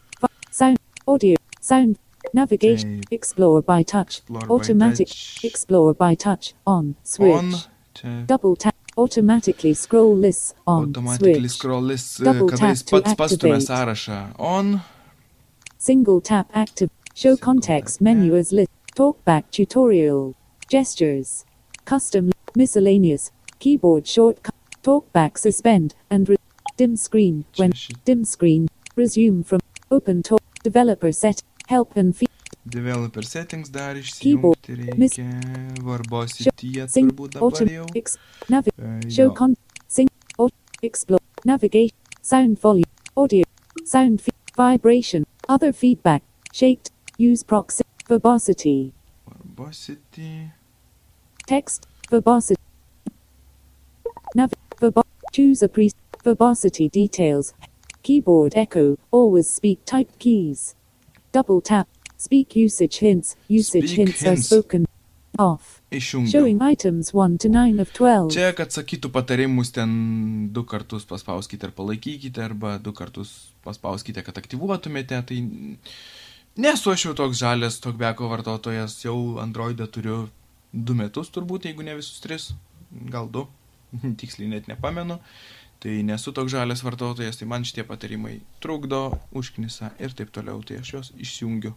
Sound. Audio. Sound. Navigation. Taip. Explore by touch. Explore by Automatic. touch. Explore by touch. On. Switch. On. Double tap. Automatically scroll lists. On. automatically Switch. scroll list, Double kada tap jis to pats sąrašą. On. Single tap active. Show Single context tap menu as list. Talkback tutorial. Gestures. Custom miscellaneous. Keyboard shortcut. Talkback suspend and re- dim screen when dim screen. Resume from open talk. Developer set. Help and feed. Developer settings dar Keyboard. išsijungti Miss- reikia. Verbosity Sing turbūt dabar auto jau. ex- navi- uh, show con sing auto explore navigation sound volume audio sound vibration other feedback shaked use proxy verbosity Verbosity. Text, verbosity. Nav, verbo, choose a pre, verbosity details. Keyboard echo, always speak typed keys. Double tap, speak usage hints. Usage Speak hints are hints. spoken. Off. Išjungiau. Showing items 1 to 9 of 12. Čia, kad sakytų patarimus ten du kartus paspauskite ir palaikykite, arba du kartus paspauskite, kad aktyvuotumėte, tai nesu aš jau toks žalės tokbeko vartotojas, jau Androidą turiu du metus turbūt, jeigu ne visus tris, gal du, tiksliai net nepamenu, tai nesu toks žalės vartotojas, tai man šitie patarimai trukdo, užknisa ir taip toliau, tai aš juos išjungiu.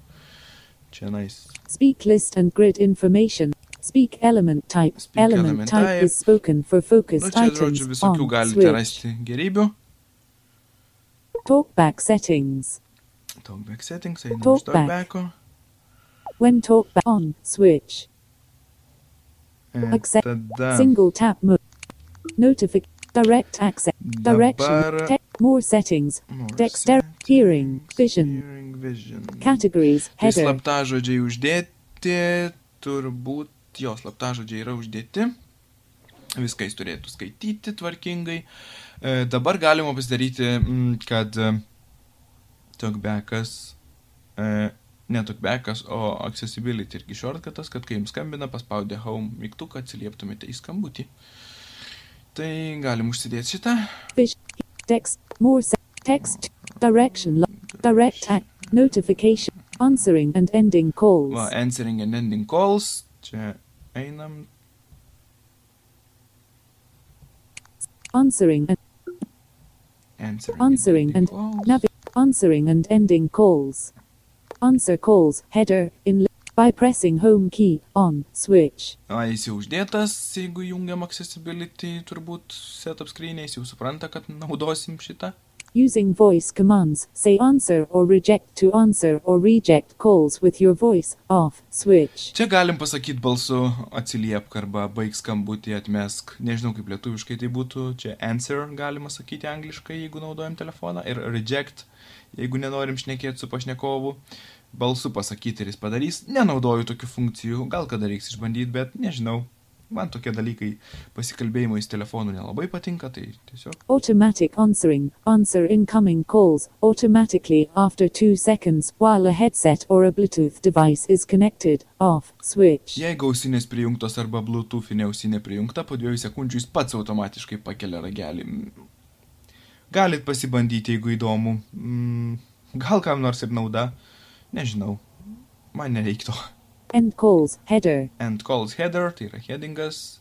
Čia nais. Speak list and grid information. Speak element type. Speak element, element type, type. is spoken for Nu, focused čia, items. žodžiu, visokių galite rasti gerybių. Talkback settings. Talkback settings, einam iš Talkback. talkbacko. When talkback on switch. E, Accept. Tada Single tap mode. Notific. Direct access. Direction. dabar more settings. more Dexter. settings, Hearing. Vision. hearing, vision. Categories. Tai Header. slaptažodžiai uždėti, turbūt jo slaptažodžiai yra uždėti. Viską jis turėtų skaityti tvarkingai. E, dabar galima pasidaryti, mm, kad e, talkbackas, e, ne talkbackas, o accessibility irgi shortcutas, kad kai jums skambina, paspaudę home mygtuką atsilieptumėte į skambutį. Tai galim užsidėti šitą. Vision. Text. More text. Direction. Direct act. Notification. Answering and ending calls. Va, answering and ending calls. Čia einam. Answering and Answering, answering and calls. navi- answering and ending calls. Answer calls. Header. In by pressing home key on switch. A, jis jau uždėtas, jeigu jungiam accessibility, turbūt setup screen, jis jau supranta, kad naudosim šitą. Using voice commands, say answer or reject to answer or reject calls with your voice off switch. Čia galim pasakyti balsu atsiliepk arba baig skambutį, atmesk. Nežinau, kaip lietuviškai tai būtų. Čia answer galima sakyti angliškai, jeigu naudojam telefoną. Ir reject, jeigu nenorim šnekėti su pašnekovu. Balsu pasakyti ir jis padarys. Nenaudoju tokių funkcijų. Gal kada reiks išbandyti, bet nežinau. man tokie dalykai pasikalbėjimais telefonu nelabai patinka, tai tiesiog Automatic answering. Answer incoming calls automatically after 2 seconds while a headset or a Bluetooth device is connected. Off. Switch. Jeigu ausinės prijungtos arba bluetoothinė ausinė prijungta, po dviejų sekundžių jis pats automatiškai pakelia ragelį. Galit pasibandyti, jeigu įdomu. Mm, Gal kam nors ir nauda, nežinau. Man nereiktų. End calls. Header. End calls header, tai yra headingas.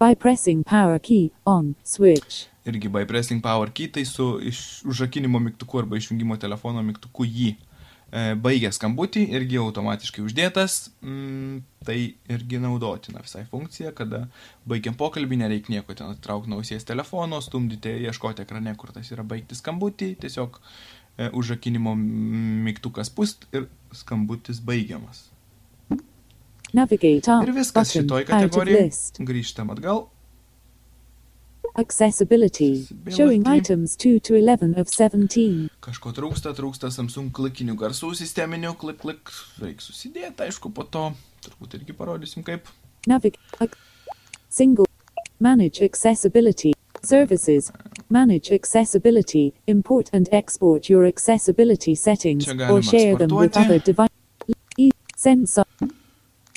By pressing power key on. Switch. Irgi by pressing power key, tai su iš užrakinimo mygtuku arba išjungimo telefono mygtuku jį e, baigia skambutį, irgi automatiškai uždėtas. Mm, tai irgi naudotina visai funkcija, kada baigiam pokalbį, nereikia nieko ten atitraukti nausies telefono, stumdyti, ieškoti ekrane, kur tas yra baigti skambutį, tiesiog užrakinimo mygtukas pust ir skambutis baigiamas. Navigate up. Ir viskas button šitoj kategorijai. Grįžtam atgal. Accessibility. Showing items 2 to 11 of 17. Kažko trūksta, trūksta Samsung klikinių garsų sisteminių, klik, klik, reikia susidėti, aišku, po to turbūt irgi parodysim kaip. Navigate. Single. Manage accessibility. Services. Manage accessibility. Import and export your accessibility settings or share them with other devices. E- sensor.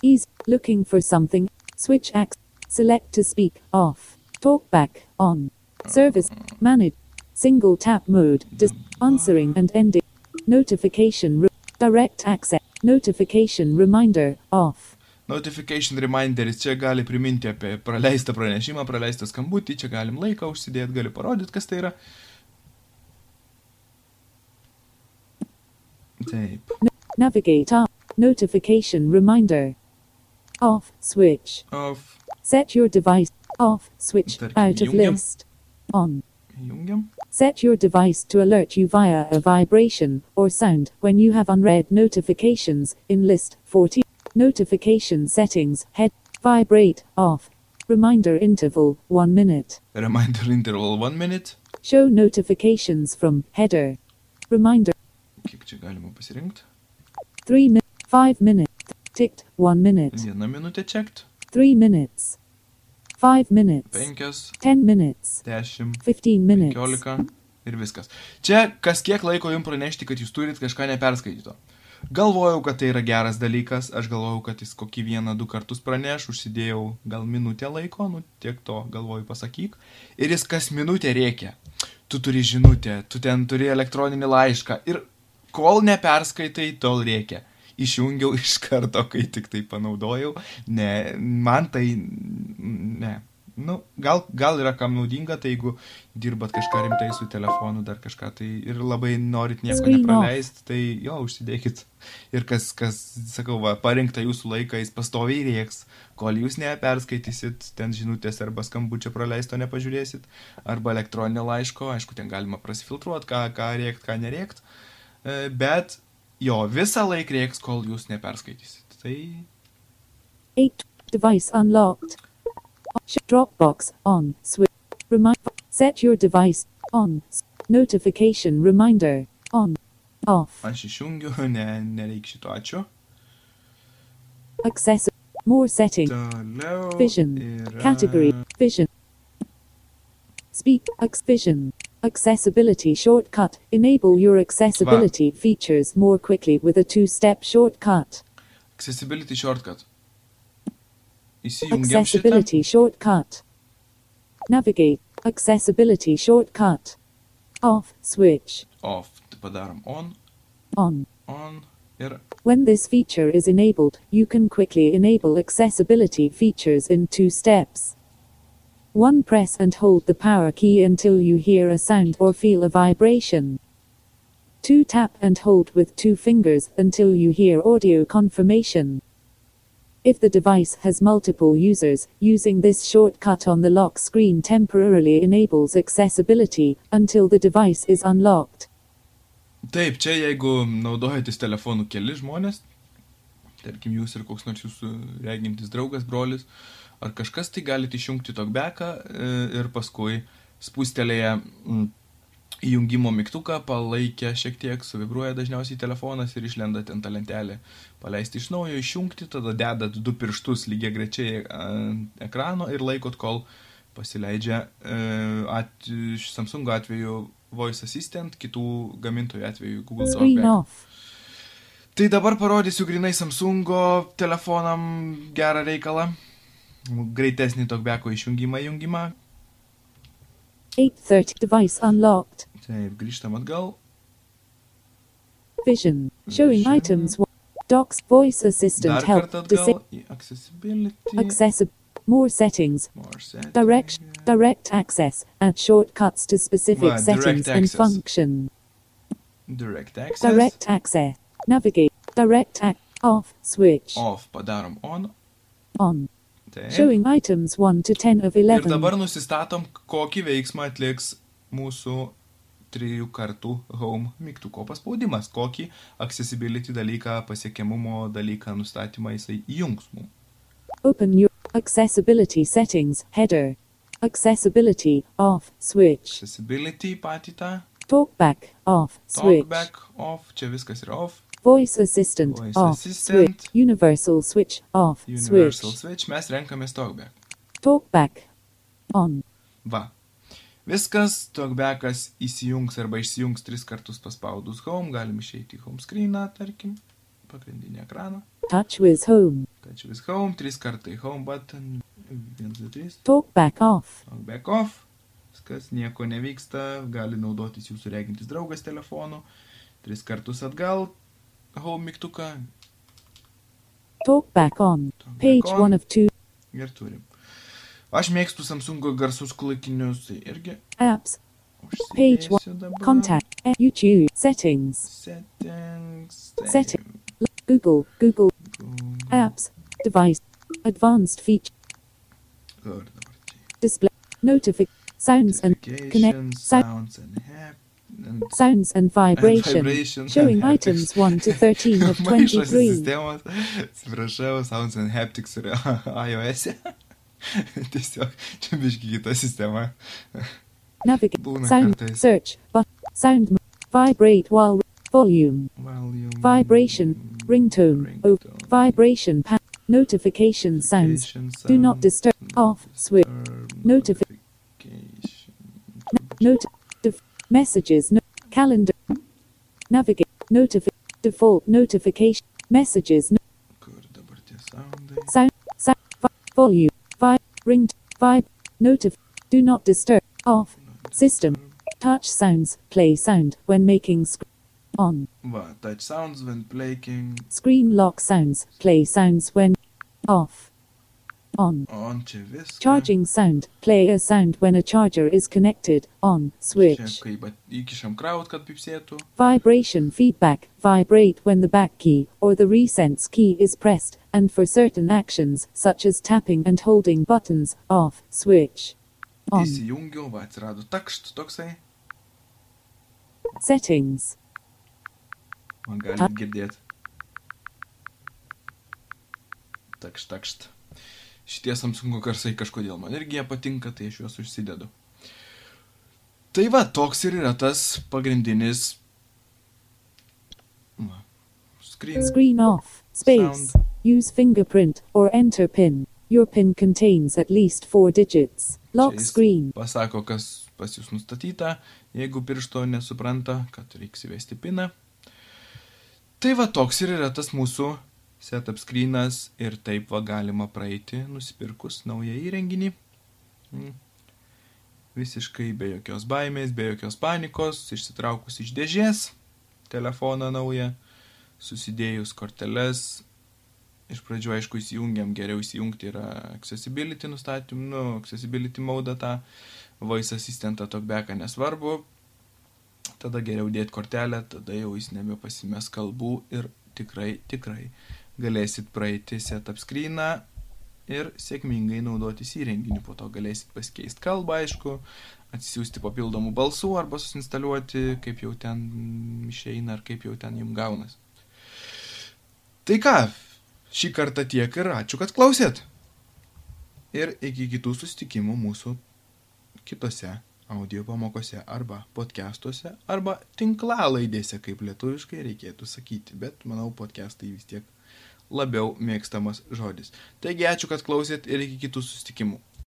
Ease. Looking for something. Switch access. Select to speak. Off. Talkback. On. Service. Manage. Single tap mode. Dis- answering and ending. Notification. Re- direct access. Notification reminder. Off. Notification reminderis čia gali priminti apie praleistą pranešimą, praleistą skambutį, čia galim laiką užsidėti, gali parodyti, kas tai yra. Taip. Navigate up. Notification reminder. Off. Switch. Off. Set your device. Off. Switch. Tarkim, Out of jungiam. list. On. Jungiam. Set your device to alert you via a vibration or sound when you have unread notifications in list 40. Notification settings. Head. Vibrate. Off. Reminder interval 1 minute. Reminder interval 1 minute. Show notifications from header. Reminder Kiek čia galima pasirinkti? 3 minutes. 5 minutes. Ticked 1 minute. Vieną minutę checked. 3 minutes. 5 minutes. 5, 10 minutes. 10, 15 minutes. 15 ir viskas. Čia kas kiek laiko jums pranešti, kad jūs turit kažką neperskaityto. Galvojau, kad tai yra geras dalykas, aš galvojau, kad jis kokį vieną, du kartus praneš, užsidėjau gal minutę laiko, nu tiek to galvoju pasakyk. Ir jis kas minutę reikia. Tu turi žinutę, tu ten turi elektroninį laišką ir kol neperskaitai, tol reikia. Išjungiau iš karto, kai tik tai panaudojau. Ne, man tai... Ne. Nu, gal, gal yra kam naudinga, tai jeigu dirbat kažką rimtai su telefonu, dar kažką, tai ir labai norit nieko nepraleisti, tai jo, užsidėkit. Ir kas, kas, sakau, va, parinkta jūsų laiką, jis pastoviai rieks, kol jūs neperskaitysit ten žinutės arba skambučio praleisto nepažiūrėsit, arba elektroninio laiško, aišku, ten galima prasifiltruoti, ką, ką riekt, ką neriekt, E, bet jo, visą laiką rieks, kol jūs neperskaitysit. Tai 8. Device unlocked. Dropbox on. Switch. Remind. Set your device on. Notification reminder on. Off. aš išjungiu, ne, nereik šito, ačiū. Access. More settings. Toliau. Vision. yra- Category. Vision. Speak. X Vision. Accessibility shortcut. Enable your accessibility features more quickly with a two-step shortcut. Accessibility shortcut. Accessibility shortcut. Navigate. Accessibility shortcut. Off. Switch. Off. Padarom on, On. on When this feature is enabled, you can quickly enable accessibility features in two steps. 1. Press and hold the power key until you hear a sound or feel a vibration. 2. Tap and hold with two fingers until you hear audio confirmation. If the device has multiple users, using this shortcut on the lock screen temporarily enables accessibility until the device is unlocked. Taip, čia jeigu naudojatės telefonu keli žmonės, tarkim jūs ir koks nors jūsų regintis draugas, brolis, ar kažkas, tai galite išjungti tokbeką e, ir paskui spustelėję mm, įjungimo mygtuką, palaikę šiek tiek, suvibruoja dažniausiai telefonas ir išlenda ten ta lentelė. Paleisti iš naujo, išjungti, tada dedat du pirštus lygiai grečiai ant ekrano ir laikot, kol pasileidžia e, at, Samsung atveju Voice Assistant, kitų gamintojų atveju Google off. Tai dabar parodysiu grinai Samsungo telefonam gerą reikalą. Greitesnį talkbacko išjungimą, jungimą. 830 device unlocked. Taip, grįžtam atgal. Vision. Showing Vision. items. Docs. Voice assistant help. kartą Disa- atgal į Accessibility. accessible. More settings. More settings. Direct. Direct access. Add shortcuts to specific settings and access. function. Direct access. Direct access. Navigate. Direct ac- off. Switch. Off padarom on. On. Taip. Showing items 1 to 10 of Ir 11. dabar nusistatom, kokį veiksmą atliks mūsų trijų kartų home mygtuko paspaudimas, kokį accessibility dalyką, pasiekiamumo dalyką nustatymą jisai įjungs mums. Open your accessibility settings. Header. Accessibility off. Switch. Accessibility patį tą, Talkback off. Switch. talkback off, čia viskas yra off, Voice assistant Voice off. assistant. Switch. Universal switch off. universal Switch. switch, mes renkamės talkback. Talkback on. Va. Viskas, talkbackas įsijungs arba išsijungs tris kartus paspaudus home, galim išeiti į home screeną, tarkim, pagrindinį ekraną. Touch with home. Touch with home, trys kartai home button, 1, 2, 3, Talkback off. back off, viskas, nieko nevyksta, gali naudotis jūsų regintis draugas telefonu, tris kartus atgal, home mygtuką Talkback on. Talkback Page on. 1 of 2 ir turim. Aš mėgstu Samsungo garsus klaikinius, tai irgi apps. Page 1. Contact. YouTube. Settings. Settings. taip, Setting. Google. Google. Google. Apps. Device. Advanced feature. Dabar? Display. Notific. Sounds and connect. Sounds and and sounds and vibration. vibrations Showing and items 1 to 13 of Maišosi 23. sistemos, atsiprašau, Sounds and Haptics yra iOS. -e. Tiesiog, čia biški kita sistema. Navigate. Būna Sound. kartais. Search. But. Sound. Vibrate while. Volume. Volume, Vibration. Ringtone. Oh, vibration. Pa- notification sounds. notification Do not disturb. Off. Switch. notification. Note. Def- messages. No- calendar. Navigate. Notifi- default notification. Messages. No- Kur dabar tie soundai? sound. Sound. Vi- volume. Vibe. Notif. Do not disturb. Off. System. Touch sounds. Play sound when making sc- on. Va, touch sounds when playing. Screen lock sounds. Play sounds when off. On. On viskas. Charging sound. Play a sound when a charger is connected. On. Switch. kai bat- įkišam kraut, kad pipsėtų. Vibration feedback. Vibrate when the back key or the resense key is pressed, and for certain actions, such as tapping and holding buttons, off. Switch. On. Įsijungiau, va, atsirado takšt toksai. Settings. Man gali girdėti. Takšt, takšt. Šitie Samsungo garsai kažkodėl man irgi jie patinka, tai aš juos užsidedu. Tai va, toks ir yra tas pagrindinis. Va, screen. Screen off. Space. Sound. Use fingerprint or enter pin. Your pin contains at least four digits. Lock screen. Pasako, kas pas jūs nustatyta, jeigu piršto nesupranta, kad reiks įvesti piną. Tai va toks ir yra tas mūsų setup screenas ir taip va galima praeiti nusipirkus naują įrenginį. Mm. Visiškai be jokios baimės, be jokios panikos, išsitraukus iš dėžės telefoną naują, susidėjus korteles. Iš pradžių, aišku, įsijungiam, geriau įsijungti yra accessibility nustatym, nu, accessibility mode tą, voice assistantą talkbacką nesvarbu. Tada geriau dėti kortelę, tada jau jis nebepasimės kalbų ir tikrai, tikrai galėsit praeiti setup screeną ir sėkmingai naudotis įrenginiu. Po to galėsit pasikeisti kalbą, aišku, atsisiųsti papildomų balsų arba susinstaliuoti, kaip jau ten išeina ar kaip jau ten jums gaunas. Tai ką, šį kartą tiek ir ačiū, kad klausėt. Ir iki kitų susitikimų mūsų kitose audio pamokose arba podcastuose arba tinklalaidėse, kaip lietuviškai reikėtų sakyti, bet manau podcastai vis tiek labiau mėgstamas žodis. Taigi ačiū, kad klausėt ir iki kitų susitikimų.